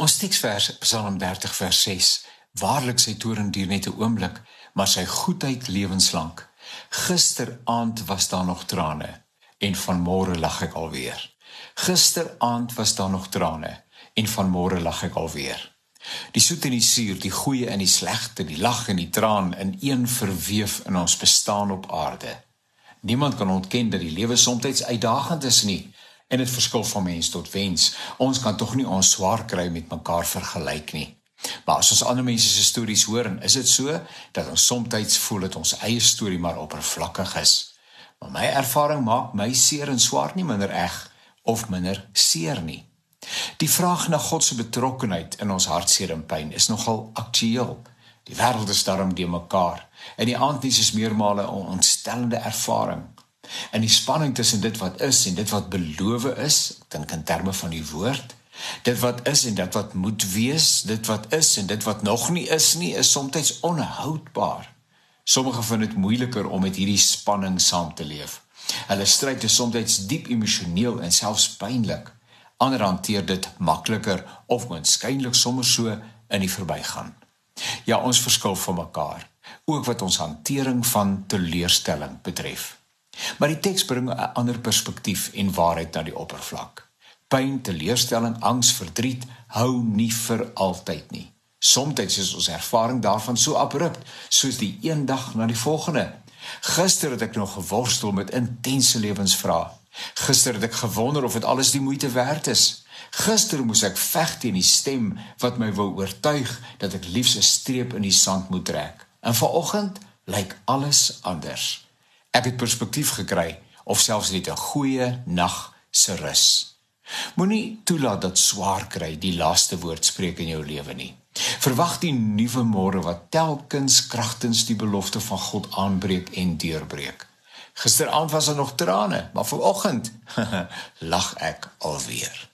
Ons teksvers Psalm 30 vers 6. Waarlik sy toorn duur net 'n oomblik, maar sy goedheid lewenslank. Gisteraand was daar nog trane en vanmôre lag ek alweer. Gisteraand was daar nog trane en vanmôre lag ek alweer. Die soet en die suur, die goeie en die slegte, die lag en die traan in een verweef in ons bestaan op aarde. Niemand kan ontken dat die lewe soms uitdagend is nie en dit verskil van mens tot mens. Ons kan tog nie ons swaar kry met mekaar vergelyk nie. Maar as ons ander mense se stories hoor, is dit so dat ons soms voel dat ons eie storie maar oppervlakkig is. Maar my ervaring maak my seer en swaar nie minder eg of minder seer nie. Die vraag na God se betrokkenheid in ons hartseer en pyn is nogal aktueel. Die wêreld is daarom de mekaar en die aandnuus is meermale 'n ontstellende ervaring. En die spanning tussen dit wat is en dit wat beloof is, ek dink in terme van die woord, dit wat is en dit wat moet wees, dit wat is en dit wat nog nie is nie, is soms onhoudbaar. Sommige vind dit moeiliker om met hierdie spanning saam te leef. Hulle stryd is soms diep emosioneel en selfs pynlik. Ander hanteer dit makliker of waarskynlik sommer so in die verbygaan. Ja, ons verskil van mekaar, ook wat ons hantering van teleurstelling betref. Maar die teks bring 'n ander perspektief en waarheid na die oppervlak. Pyn, teleurstelling, angs, verdriet hou nie vir altyd nie. Somstyds is ons ervaring daarvan so abrupt, soos die een dag na die volgende. Gister het ek nog geworstel met intense lewensvrae. Gister het ek gewonder of dit alles die moeite werd is. Gister moes ek veg teen die stem wat my wou oortuig dat ek liefs 'n streep in die sand moet trek. En vanoggend lyk alles anders. Ek het perspektief gekry of selfs net 'n goeie nag se rus. Moenie toelaat dat swaar kry die laaste woord spreek in jou lewe nie. Verwag die nuwe môre wat telkens kragtens die belofte van God aanbreek en deurbreek. Gisteraand was daar nog trane, maar vanoggend lag ek alweer.